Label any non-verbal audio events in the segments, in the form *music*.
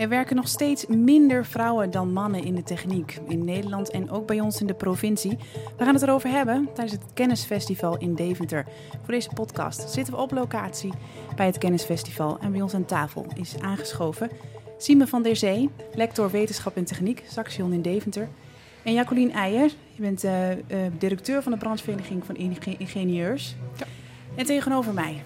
Er werken nog steeds minder vrouwen dan mannen in de techniek. In Nederland en ook bij ons in de provincie. We gaan het erover hebben tijdens het Kennisfestival in Deventer. Voor deze podcast zitten we op locatie bij het Kennisfestival. En bij ons aan tafel is aangeschoven Sime van der Zee, lector wetenschap en techniek, Saxion in Deventer. En Jacqueline Eijer, je bent uh, uh, directeur van de branchevereniging van ingenieurs. Ja. En tegenover mij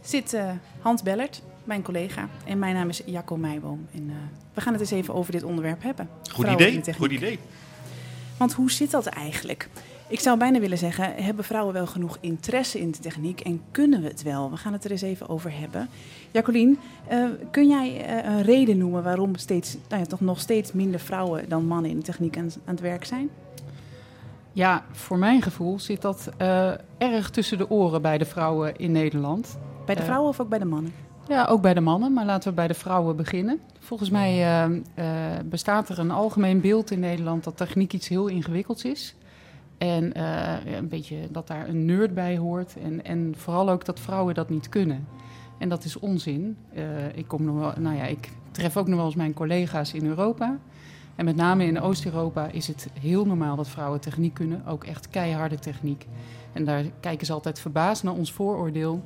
zit uh, Hans Bellert, mijn collega. En mijn naam is Jacco Meijboom. En we gaan het eens even over dit onderwerp hebben. Goed idee, goed idee. Want hoe zit dat eigenlijk? Ik zou bijna willen zeggen, hebben vrouwen wel genoeg interesse in de techniek en kunnen we het wel? We gaan het er eens even over hebben. Jacqueline, uh, kun jij uh, een reden noemen waarom steeds, nou ja, toch nog steeds minder vrouwen dan mannen in de techniek aan, aan het werk zijn? Ja, voor mijn gevoel zit dat uh, erg tussen de oren bij de vrouwen in Nederland. Bij de vrouwen of ook bij de mannen? Ja, ook bij de mannen, maar laten we bij de vrouwen beginnen. Volgens mij bestaat er een algemeen beeld in Nederland dat techniek iets heel ingewikkelds is. En uh, een beetje dat daar een nerd bij hoort. En, en vooral ook dat vrouwen dat niet kunnen. En dat is onzin. Ik, kom nog wel, nou ja, ik tref ook nog wel eens mijn collega's in Europa. En met name in Oost-Europa is het heel normaal dat vrouwen techniek kunnen. Ook echt keiharde techniek. En daar kijken ze altijd verbaasd naar ons vooroordeel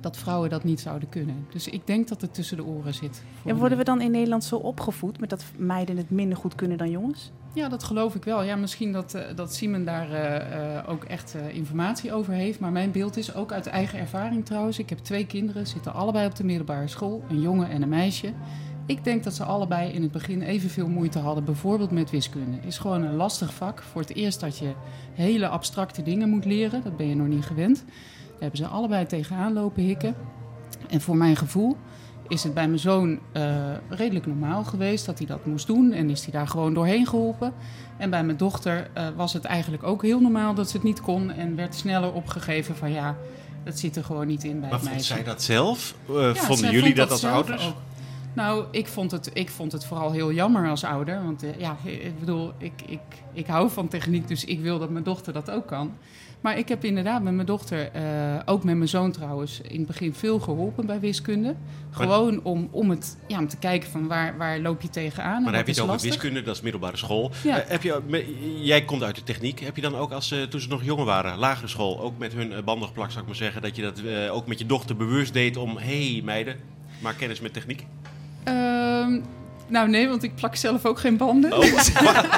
dat vrouwen dat niet zouden kunnen. Dus ik denk dat het tussen de oren zit. En worden we dan in Nederland zo opgevoed met dat meiden het minder goed kunnen dan jongens? Ja, dat geloof ik wel. Ja, misschien dat, uh, dat Simon daar uh, uh, ook echt informatie over heeft. Maar mijn beeld is ook uit eigen ervaring trouwens. Ik heb twee kinderen, zitten allebei op de middelbare school. Een jongen en een meisje. Ik denk dat ze allebei in het begin evenveel moeite hadden, bijvoorbeeld met wiskunde. Het is gewoon een lastig vak. Voor het eerst dat je hele abstracte dingen moet leren. Dat ben je nog niet gewend. Daar hebben ze allebei tegenaan lopen hikken. En voor mijn gevoel is het bij mijn zoon uh, redelijk normaal geweest dat hij dat moest doen. En is hij daar gewoon doorheen geholpen. En bij mijn dochter uh, was het eigenlijk ook heel normaal dat ze het niet kon. En werd sneller opgegeven van ja, dat zit er gewoon niet in bij maar het meisje. Maar zij dat zelf? Uh, ja, vonden jullie dat, dat als ouders? Ook. Nou, ik vond, het, ik vond het vooral heel jammer als ouder. Want ja, ik bedoel, ik, ik, ik hou van techniek, dus ik wil dat mijn dochter dat ook kan. Maar ik heb inderdaad met mijn dochter, uh, ook met mijn zoon trouwens, in het begin veel geholpen bij wiskunde. Gewoon om, om, het, ja, om te kijken van waar, waar loop je tegenaan. Maar dan heb je het over wiskunde, dat is middelbare school. Ja. Uh, heb je, jij komt uit de techniek. Heb je dan ook, als, uh, toen ze nog jonger waren, lagere school, ook met hun banden geplakt, zou ik maar zeggen, dat je dat ook met je dochter bewust deed om, hé hey, meiden, maak kennis met techniek? Um, nou nee, want ik plak zelf ook geen banden. Oh, wacht,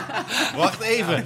*laughs* wacht even.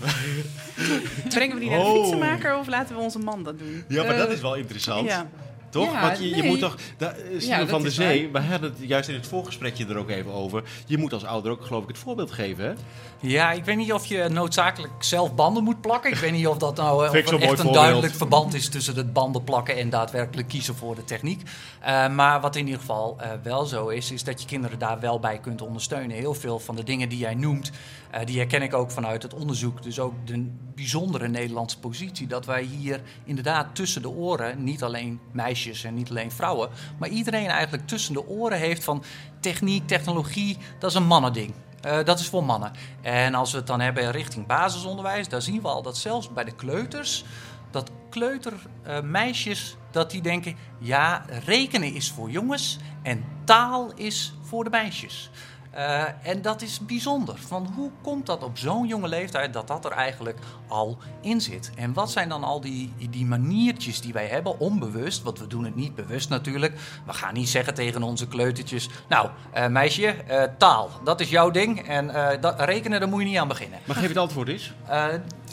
Brengen we die naar de oh. fietsenmaker of laten we onze man dat doen? Ja, maar dat is wel interessant. Ja. Toch? Ja, Want je, nee. je, moet toch. Da, ja, van de Zee, waar. we hadden het juist in het voorgesprekje er ook even over. Je moet als ouder ook, geloof ik, het voorbeeld geven. Hè? Ja, ik weet niet of je noodzakelijk zelf banden moet plakken. Ik weet niet of dat nou of echt een voorbeeld. duidelijk verband is tussen het banden plakken en daadwerkelijk kiezen voor de techniek. Uh, maar wat in ieder geval uh, wel zo is, is dat je kinderen daar wel bij kunt ondersteunen. Heel veel van de dingen die jij noemt, uh, die herken ik ook vanuit het onderzoek. Dus ook de bijzondere Nederlandse positie. Dat wij hier inderdaad tussen de oren, niet alleen meisjes en niet alleen vrouwen, maar iedereen eigenlijk tussen de oren heeft van techniek, technologie, dat is een mannending. Uh, dat is voor mannen. En als we het dan hebben richting basisonderwijs, dan zien we al dat zelfs bij de kleuters, dat kleutermeisjes, uh, dat die denken, ja, rekenen is voor jongens en taal is voor de meisjes. Uh, en dat is bijzonder. Van hoe komt dat op zo'n jonge leeftijd dat dat er eigenlijk al in zit? En wat zijn dan al die, die maniertjes die wij hebben, onbewust, want we doen het niet bewust natuurlijk. We gaan niet zeggen tegen onze kleutertjes, nou uh, meisje, uh, taal, dat is jouw ding en dat, rekenen, daar moet je niet aan beginnen. Maar geef het antwoord eens.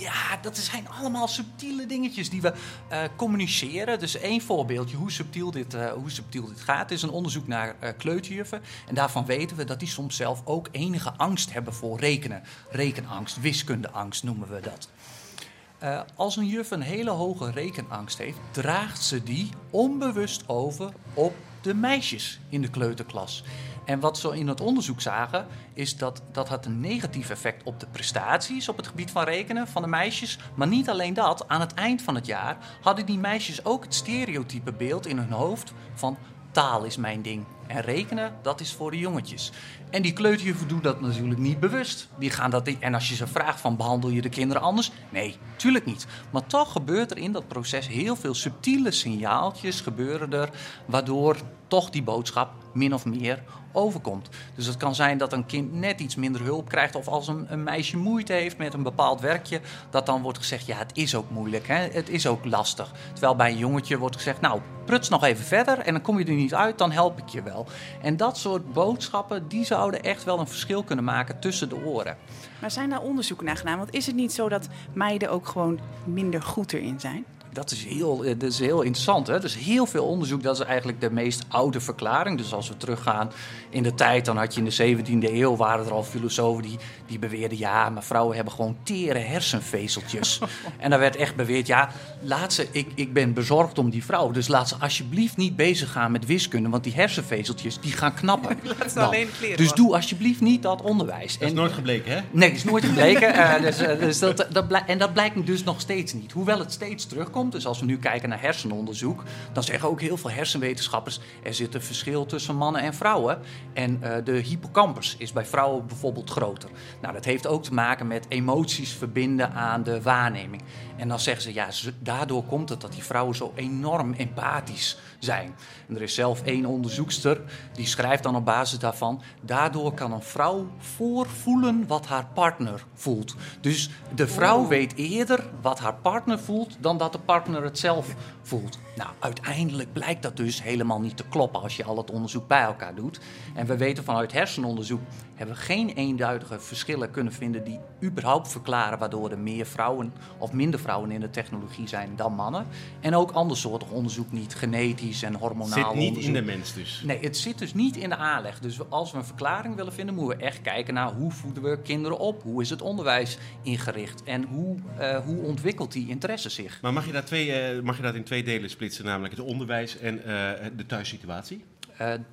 Ja, dat zijn allemaal subtiele dingetjes die we communiceren. Dus één voorbeeldje hoe subtiel dit, hoe subtiel dit gaat, is een onderzoek naar kleuterjuffen. En daarvan weten we dat die soms zelf ook enige angst hebben voor rekenen. Rekenangst, wiskundeangst noemen we dat. Uh, als een juf een hele hoge rekenangst heeft, draagt ze die onbewust over op de meisjes in de kleuterklas. En wat we in het onderzoek zagen, is dat dat had een negatief effect op de prestaties op het gebied van rekenen van de meisjes. Maar niet alleen dat, aan het eind van het jaar hadden die meisjes ook het stereotype beeld in hun hoofd van taal is mijn ding En rekenen, dat is voor de jongetjes. En die kleuterjuffen doen dat natuurlijk niet bewust. Die gaan dat, en als je ze vraagt van behandel je de kinderen anders? Nee, tuurlijk niet. Maar toch gebeurt er in dat proces heel veel subtiele signaaltjes gebeuren er... waardoor toch die boodschap min of meer overkomt. Dus het kan zijn dat een kind net iets minder hulp krijgt. Of als een, een, meisje moeite heeft met een bepaald werkje. Dat dan wordt gezegd, ja het is ook moeilijk. Hè? Het is ook lastig. Terwijl bij een jongetje wordt gezegd, nou pruts nog even verder. En dan kom je er niet uit, dan help ik je wel. En dat soort boodschappen, die zouden echt wel een verschil kunnen maken tussen de oren. Maar zijn daar onderzoeken naar gedaan? Want is het niet zo dat meiden ook gewoon minder goed erin zijn? Dat is heel, eh, dat is heel interessant. Hè? Er is heel veel onderzoek, dat is eigenlijk de meest oude verklaring. Dus als we teruggaan in de tijd, dan had je in de 17e eeuw... waren er al filosofen die, die beweerden... ja, maar vrouwen hebben gewoon tere hersenvezeltjes. *laughs* en dan werd echt beweerd, ja, laat ze, ik, ik ben bezorgd om die vrouw... dus laat ze alsjeblieft niet bezig gaan met wiskunde... want die hersenvezeltjes, die gaan knappen. *laughs* laat ze alleen kleren. Dus doe alsjeblieft niet dat onderwijs. Dat is nooit gebleken, hè? Nee, dat is nooit gebleken. uh, dus, uh, dus dat, dat en dat blijkt dus nog steeds niet. Hoewel het steeds terugkomt dus als we nu kijken naar hersenonderzoek, dan zeggen ook heel veel hersenwetenschappers: er zit een verschil tussen mannen en vrouwen. En uh, de hippocampus is bij vrouwen bijvoorbeeld groter. Nou, dat heeft ook te maken met emoties verbinden aan de waarneming. En dan zeggen ze: ja, daardoor komt het dat die vrouwen zo enorm empathisch zijn. En er is zelf één onderzoekster die schrijft dan op basis daarvan: daardoor kan een vrouw voorvoelen wat haar partner voelt. Dus de vrouw weet eerder wat haar partner voelt dan dat de partner het zelf voelt. Nou, uiteindelijk blijkt dat dus helemaal niet te kloppen als je al het onderzoek bij elkaar doet. En we weten vanuit hersenonderzoek hebben we geen eenduidige verschillen kunnen vinden die überhaupt verklaren waardoor er meer vrouwen of minder vrouwen in de technologie zijn dan mannen. En ook andersoortig onderzoek niet, genetisch en hormonaal Het zit niet onderzoek. in de mens dus? Nee, het zit dus niet in de aanleg. Dus als we een verklaring willen vinden, moeten we echt kijken naar hoe voeden we kinderen op? Hoe is het onderwijs ingericht? En hoe, uh, hoe ontwikkelt die interesse zich? Maar mag je, dat twee, uh, mag je dat in twee delen splitsen, namelijk het onderwijs en uh, de thuissituatie?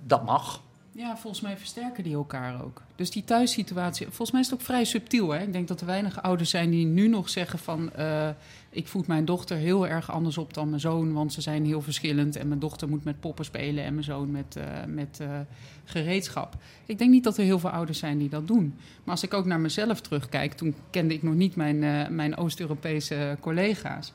dat mag. Ja, volgens mij versterken die elkaar ook. Dus die thuissituatie, volgens mij is het ook vrij subtiel. Hè? Ik denk dat er weinig ouders zijn die nu nog zeggen van... Uh, ik voed mijn dochter heel erg anders op dan mijn zoon... want ze zijn heel verschillend en mijn dochter moet met poppen spelen... en mijn zoon met, uh, met uh, gereedschap. Ik denk niet dat er heel veel ouders zijn die dat doen. Maar als ik ook naar mezelf terugkijk... toen kende ik nog niet mijn, mijn Oost-Europese collega's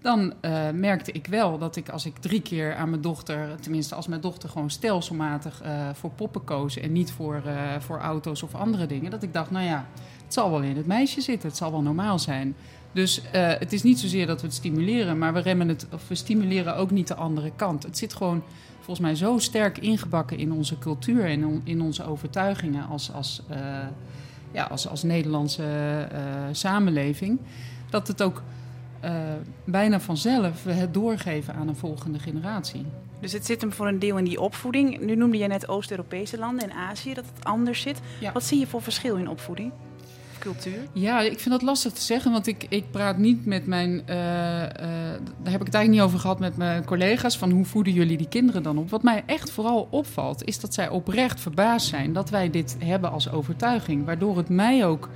dan uh, merkte ik wel dat ik als ik drie keer aan mijn dochter, tenminste als mijn dochter gewoon stelselmatig uh, voor poppen koos en niet voor, uh, voor auto's of andere dingen, dat ik dacht, nou ja, het zal wel in het meisje zitten, het zal wel normaal zijn. Dus het is niet zozeer dat we het stimuleren, maar we remmen het, of we stimuleren ook niet de andere kant. Het zit gewoon volgens mij zo sterk ingebakken in onze cultuur en in, in onze overtuigingen als, als, ja, als, als Nederlandse samenleving, dat het ook uh, bijna vanzelf het doorgeven aan een volgende generatie. Dus het zit hem voor een deel in die opvoeding. Nu noemde je net Oost-Europese landen en Azië dat het anders zit. Ja. Wat zie je voor verschil in opvoeding? Cultuur? Ja, ik vind dat lastig te zeggen, want ik, ik praat niet met mijn. Uh, uh, daar heb ik het eigenlijk niet over gehad met mijn collega's. Van hoe voeden jullie die kinderen dan op? Wat mij echt vooral opvalt, is dat zij oprecht verbaasd zijn dat wij dit hebben als overtuiging. Waardoor het mij ook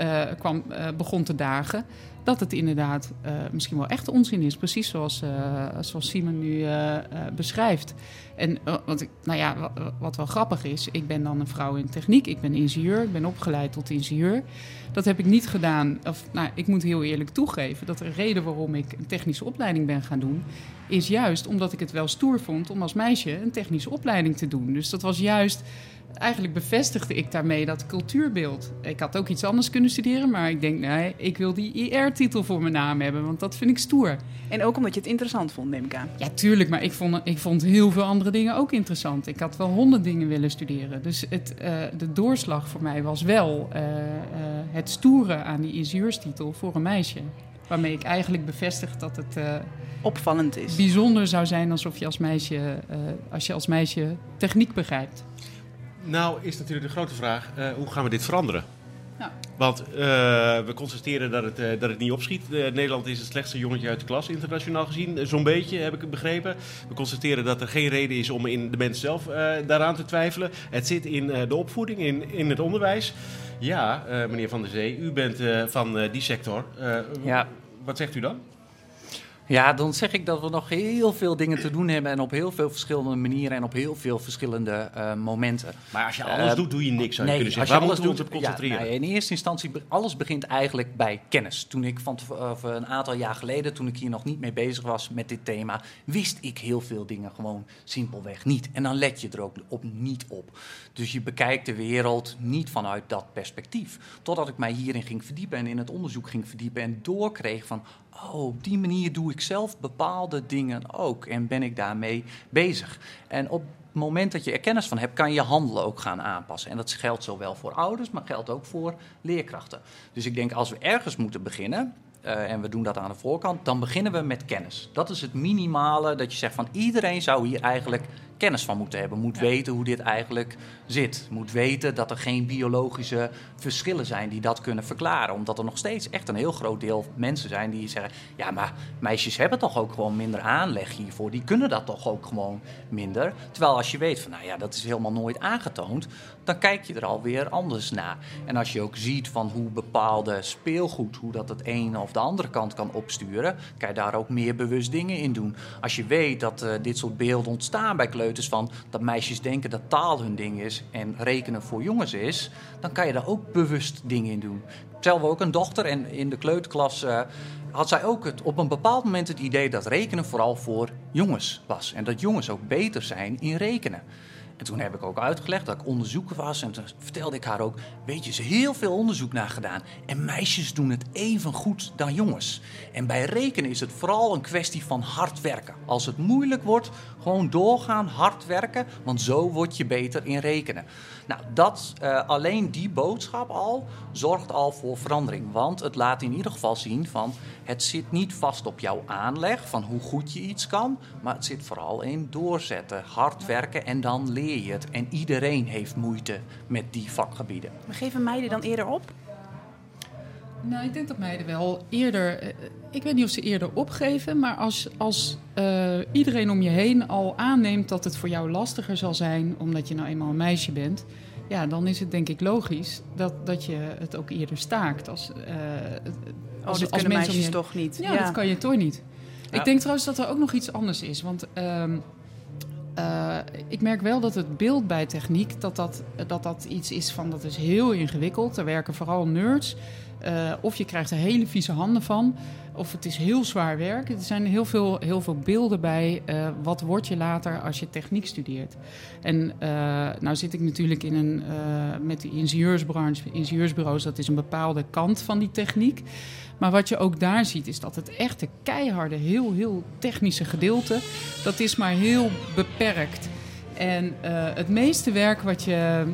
uh, kwam, begon te dagen dat het inderdaad uh, misschien wel echt onzin is. Precies zoals, uh, zoals Simon nu uh, beschrijft. En wat, ik, nou ja, wat, wel grappig is, ik ben dan een vrouw in techniek. Ik ben ingenieur, ik ben opgeleid tot ingenieur. Dat heb ik niet gedaan. Of, nou, ik moet heel eerlijk toegeven dat de reden waarom ik een technische opleiding ben gaan doen, is juist omdat ik het wel stoer vond om als meisje een technische opleiding te doen. Dus dat was juist eigenlijk bevestigde ik daarmee dat cultuurbeeld. Ik had ook iets anders kunnen studeren, maar ik denk, nee, ik wil die IR-titel voor mijn naam hebben, want dat vind ik stoer. En ook omdat je het interessant vond, neem ik aan. Ja, tuurlijk, maar ik vond, ik vond heel veel andere dingen ook interessant. Ik had wel honderd dingen willen studeren. Dus het, uh, de doorslag voor mij was wel uh, uh, het stoeren aan die ingenieurstitel voor een meisje. Waarmee ik eigenlijk bevestig dat het opvallend is. Bijzonder zou zijn alsof je als meisje, als je als meisje techniek begrijpt. Nou is natuurlijk de grote vraag, uh, hoe gaan we dit veranderen? Ja. Want uh, we constateren dat het, uh, dat het niet opschiet. Nederland is het slechtste jongetje uit de klas, internationaal gezien. Zo'n beetje, heb ik het begrepen. We constateren dat er geen reden is om in de mens zelf daaraan te twijfelen. Het zit in de opvoeding, in, in het onderwijs. Ja, meneer Van der Zee, u bent van die sector. ja. Wat zegt u dan? Ja, dan zeg ik dat we nog heel veel dingen te doen hebben en op heel veel verschillende manieren en op heel veel verschillende uh, momenten. Maar als je alles uh, doet, doe je niks, zou je nee, kunnen zeggen. Waar moeten we ons op concentreren? Ja, nou, in eerste instantie, alles begint eigenlijk bij kennis. Toen ik van uh, een aantal jaar geleden, toen ik hier nog niet mee bezig was met dit thema, wist ik heel veel dingen gewoon simpelweg niet. En dan let je er ook op niet op. Dus je bekijkt de wereld niet vanuit dat perspectief. Totdat ik mij hierin ging verdiepen en in het onderzoek ging verdiepen en doorkreeg van, oh, op die manier doe ik zelf bepaalde dingen ook en ben ik daarmee bezig. En op het moment dat je er kennis van hebt, kan je handelen ook gaan aanpassen. En dat geldt zowel voor ouders, maar geldt ook voor leerkrachten. Dus ik denk als we ergens moeten beginnen, uh, en we doen dat aan de voorkant, dan beginnen we met kennis. Dat is het minimale dat je zegt van iedereen zou hier eigenlijk kennis van moeten hebben. Moet weten hoe dit eigenlijk zit. Moet weten dat er geen biologische verschillen zijn die dat kunnen verklaren. Omdat er nog steeds echt een heel groot deel mensen zijn die zeggen: ja, maar meisjes hebben toch ook gewoon minder aanleg hiervoor. Die kunnen dat toch ook gewoon minder. Terwijl als je weet van, nou ja, dat is helemaal nooit aangetoond, dan kijk je er alweer anders naar. En als je ook ziet van hoe bepaalde speelgoed, hoe dat het een of de andere kant kan opsturen, kan je daar ook meer bewust dingen in doen. Als je weet dat uh, dit soort beelden ontstaan bij kleuters van dat meisjes denken dat taal hun ding is en rekenen voor jongens is, dan kan je daar ook bewust dingen in doen. Zelf ook een dochter en in de kleuterklas uh, had zij ook het, op een bepaald moment het idee dat rekenen vooral voor jongens was. En dat jongens ook beter zijn in rekenen. En toen heb ik ook uitgelegd dat ik onderzoeker was. En toen vertelde ik haar ook: Weet je, is heel veel onderzoek naar gedaan. En meisjes doen het even goed dan jongens. En bij rekenen is het vooral een kwestie van hard werken. Als het moeilijk wordt, gewoon doorgaan, hard werken. Want zo word je beter in rekenen. Nou, dat, uh, alleen die boodschap al zorgt al voor verandering. Want het laat in ieder geval zien van het zit niet vast op jouw aanleg van hoe goed je iets kan, maar het zit vooral in doorzetten, hard werken en dan leer je het. En iedereen heeft moeite met die vakgebieden. Maar geven meiden dan eerder op? Nou, ik denk dat meiden wel eerder. Eh, ik weet niet of ze eerder opgeven, maar als, als uh, iedereen om je heen al aanneemt dat het voor jou lastiger zal zijn, omdat je nou eenmaal een meisje bent, ja, dan is het denk ik logisch dat, dat je het ook eerder staakt. Als, uh, als, oh, als mensen meisjes toch niet. Ja, dat kan je toch niet. Ik denk trouwens dat er ook nog iets anders is. Want uh, uh, ik merk wel dat het beeld bij techniek, dat dat, dat dat iets is van dat is heel ingewikkeld. Er werken vooral nerds. Uh, of je krijgt er hele vieze handen van. Of het is heel zwaar werk. Er zijn heel veel, heel veel beelden bij. Uh, wat word je later als je techniek studeert? En uh, nou zit ik natuurlijk in een, met de ingenieursbranche, ingenieursbureaus, dat is een bepaalde kant van die techniek. Maar wat je ook daar ziet, is dat het echte keiharde, heel, heel technische gedeelte, dat is maar heel beperkt. En het meeste werk wat je.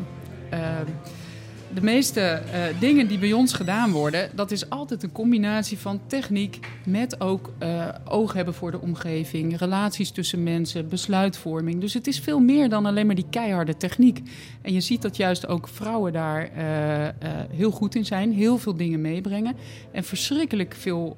De meeste uh, dingen die bij ons gedaan worden, dat is altijd een combinatie van techniek met ook uh, oog hebben voor de omgeving, relaties tussen mensen, besluitvorming. Dus het is veel meer dan alleen maar die keiharde techniek. En je ziet dat juist ook vrouwen daar uh, heel goed in zijn, heel veel dingen meebrengen en verschrikkelijk veel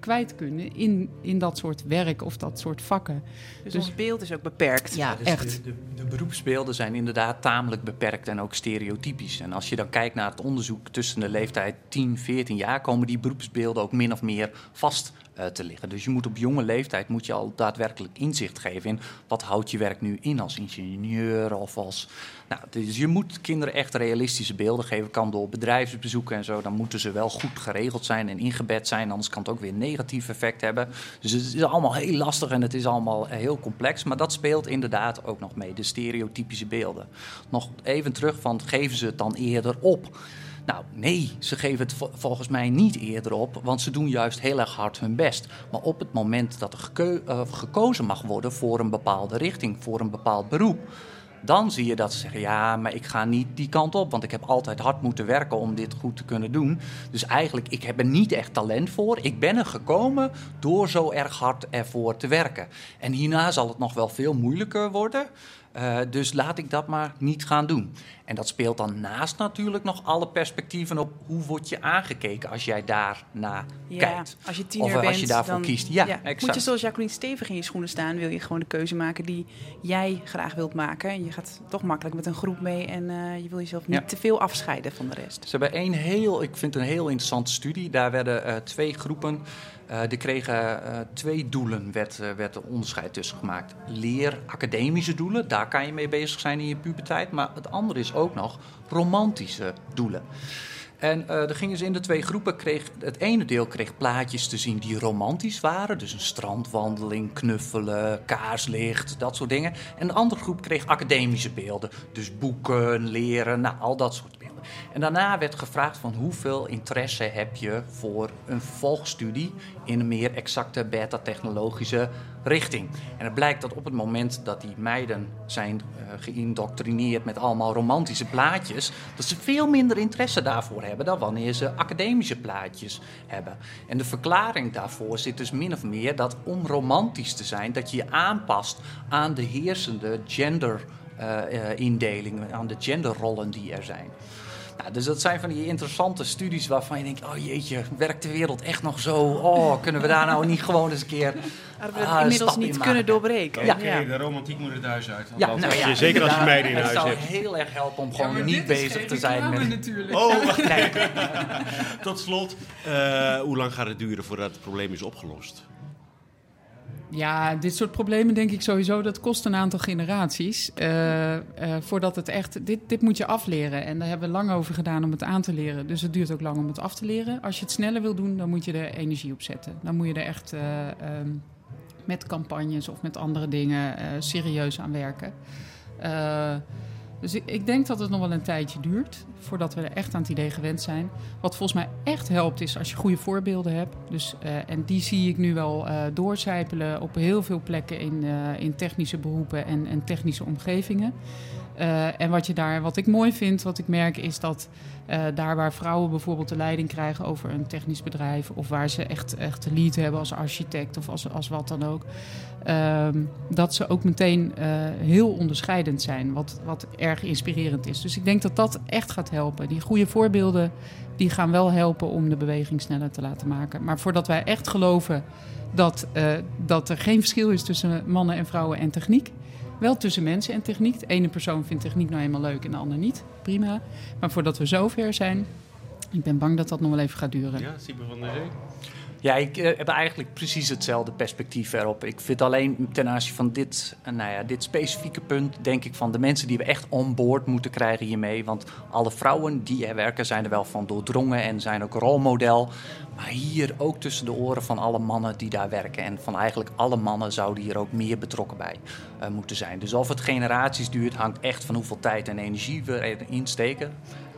kwijt kunnen in, in dat soort werk of dat soort vakken. Dus, dus ons beeld is ook beperkt. Ja, dus echt. De, de, de beroepsbeelden zijn inderdaad tamelijk beperkt en ook stereotypisch. En als je dan kijkt naar het onderzoek tussen de leeftijd 10, 14 jaar, komen die beroepsbeelden ook min of meer vast uh, te liggen. Dus je moet op jonge leeftijd moet je al daadwerkelijk inzicht geven in wat houdt je werk nu in als ingenieur of als. Nou, dus je moet kinderen echt realistische beelden geven. Kan door bedrijfsbezoeken en zo. Dan moeten ze wel goed geregeld zijn en ingebed zijn. Anders kan het ook weer een negatief effect hebben. Dus het is allemaal heel lastig en het is allemaal heel complex. Maar dat speelt inderdaad ook nog mee. De stereotypische beelden. Nog even terug van geven ze het dan eerder op? Nou, nee, ze geven het volgens mij niet eerder op, want ze doen juist heel erg hard hun best. Maar op het moment dat er uh, gekozen mag worden voor een bepaalde richting, voor een bepaald beroep, dan zie je dat ze zeggen: ja, maar ik ga niet die kant op, want ik heb altijd hard moeten werken om dit goed te kunnen doen. Dus eigenlijk, ik heb er niet echt talent voor. Ik ben er gekomen door zo erg hard ervoor te werken. En hierna zal het nog wel veel moeilijker worden. Uh, dus laat ik dat maar niet gaan doen. En dat speelt dan naast natuurlijk nog alle perspectieven op hoe word je aangekeken als jij daar naar ja, kijkt. Als je tiener of bent, als je daarvoor dan, kiest. Ja, exact. Moet je zoals Jacqueline stevig in je schoenen staan, wil je gewoon de keuze maken die jij graag wilt maken. En je gaat toch makkelijk met een groep mee en uh, je wil jezelf niet ja. te veel afscheiden van de rest. Ze hebben één heel, ik vind een heel interessante studie. Daar werden uh, twee groepen er kregen twee doelen, werd, werd er onderscheid tussen gemaakt. Leer academische doelen, daar kan je mee bezig zijn in je puberteit. Maar het andere is ook nog romantische doelen. En uh, er gingen ze in de twee groepen. Kreeg, het ene deel kreeg plaatjes te zien die romantisch waren. Dus een strandwandeling, knuffelen, kaarslicht, dat soort dingen. En de andere groep kreeg academische beelden. Dus boeken, leren, nou, al dat soort beelden. En daarna werd gevraagd van hoeveel interesse heb je voor een volgstudie in een meer exacte beta-technologische richting. En het blijkt dat op het moment dat die meiden zijn uh, geïndoctrineerd met allemaal romantische plaatjes, dat ze veel minder interesse daarvoor hebben dan wanneer ze academische plaatjes hebben. En de verklaring daarvoor zit dus min of meer dat om romantisch te zijn, dat je je aanpast aan de heersende genderindelingen, uh, aan de genderrollen die er zijn. Nou, dus dat zijn van die interessante studies waarvan je denkt: oh jeetje, werkt de wereld echt nog zo? Oh, kunnen we daar nou niet gewoon eens een keer. We het inmiddels niet kunnen doorbreken? Ja, ja. de romantiek moet het thuis uit. Ja, nou, ja, zeker als je meiden in huis hebt. Het zou heel erg helpen om gewoon niet bezig te zijn met. Natuurlijk. Oh, nee. *laughs* Tot slot, uh, hoe lang gaat het duren voordat het probleem is opgelost? Ja, dit soort problemen denk ik sowieso, dat kost een aantal generaties. Uh, uh, voordat het echt, dit, dit moet je afleren. En daar hebben we lang over gedaan om het aan te leren. Dus het duurt ook lang om het af te leren. Als je het sneller wil doen, dan moet je er energie op zetten. Dan moet je er echt uh, um, met campagnes of met andere dingen serieus aan werken. Dus ik, denk dat het nog wel een tijdje duurt voordat we er echt aan het idee gewend zijn. Wat volgens mij echt helpt is als je goede voorbeelden hebt. Dus, uh, en die zie ik nu wel uh, doorcijpelen op heel veel plekken in, uh, in technische beroepen en, en technische omgevingen. En wat, je daar, wat ik mooi vind, wat ik merk, is dat daar waar vrouwen bijvoorbeeld de leiding krijgen over een technisch bedrijf, of waar ze echt, echt de lead hebben als architect of als, als wat dan ook, Ehm, dat ze ook meteen uh, heel onderscheidend zijn, wat, wat erg inspirerend is. Dus ik denk dat dat echt gaat helpen. Die goede voorbeelden die gaan wel helpen om de beweging sneller te laten maken. Maar voordat wij echt geloven dat, dat er geen verschil is tussen mannen en vrouwen en techniek, wel tussen mensen en techniek. De ene persoon vindt techniek nou eenmaal leuk en de ander niet. Prima. Maar voordat we zover zijn, ik ben bang dat dat nog wel even gaat duren. Ja, Siebe van der Zee. Ja, ik uh, heb eigenlijk precies hetzelfde perspectief erop. Ik vind alleen ten aanzien van dit, uh, nou ja, dit specifieke punt, denk ik van de mensen die we echt on board moeten krijgen hiermee. Want alle vrouwen die er werken zijn er wel van doordrongen en zijn ook rolmodel. Maar hier ook tussen de oren van alle mannen die daar werken. En van eigenlijk alle mannen zouden hier ook meer betrokken bij uh, moeten zijn. Dus of het generaties duurt, hangt echt van hoeveel tijd en energie we erin steken.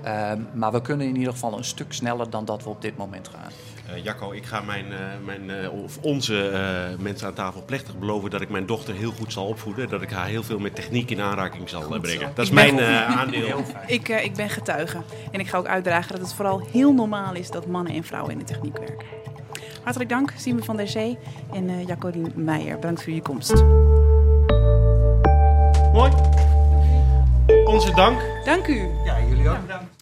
Ehm, maar we kunnen in ieder geval een stuk sneller dan dat we op dit moment gaan. Uh, Jacco, ik ga mijn, uh, mijn, uh, of onze mensen aan tafel plechtig beloven dat ik mijn dochter heel goed zal opvoeden. Dat ik haar heel veel met techniek in aanraking zal goed brengen. Dat is *laughs* ik mijn aandeel. Ik, ik ben getuige. En ik ga ook uitdragen dat het vooral heel normaal is dat mannen en vrouwen in de techniek werken. Hartelijk dank, Simon van der Zee en Jacqueline Meijer. Bedankt voor je komst. Mooi. Onze dank. Dank u. Ja, jullie ook bedankt.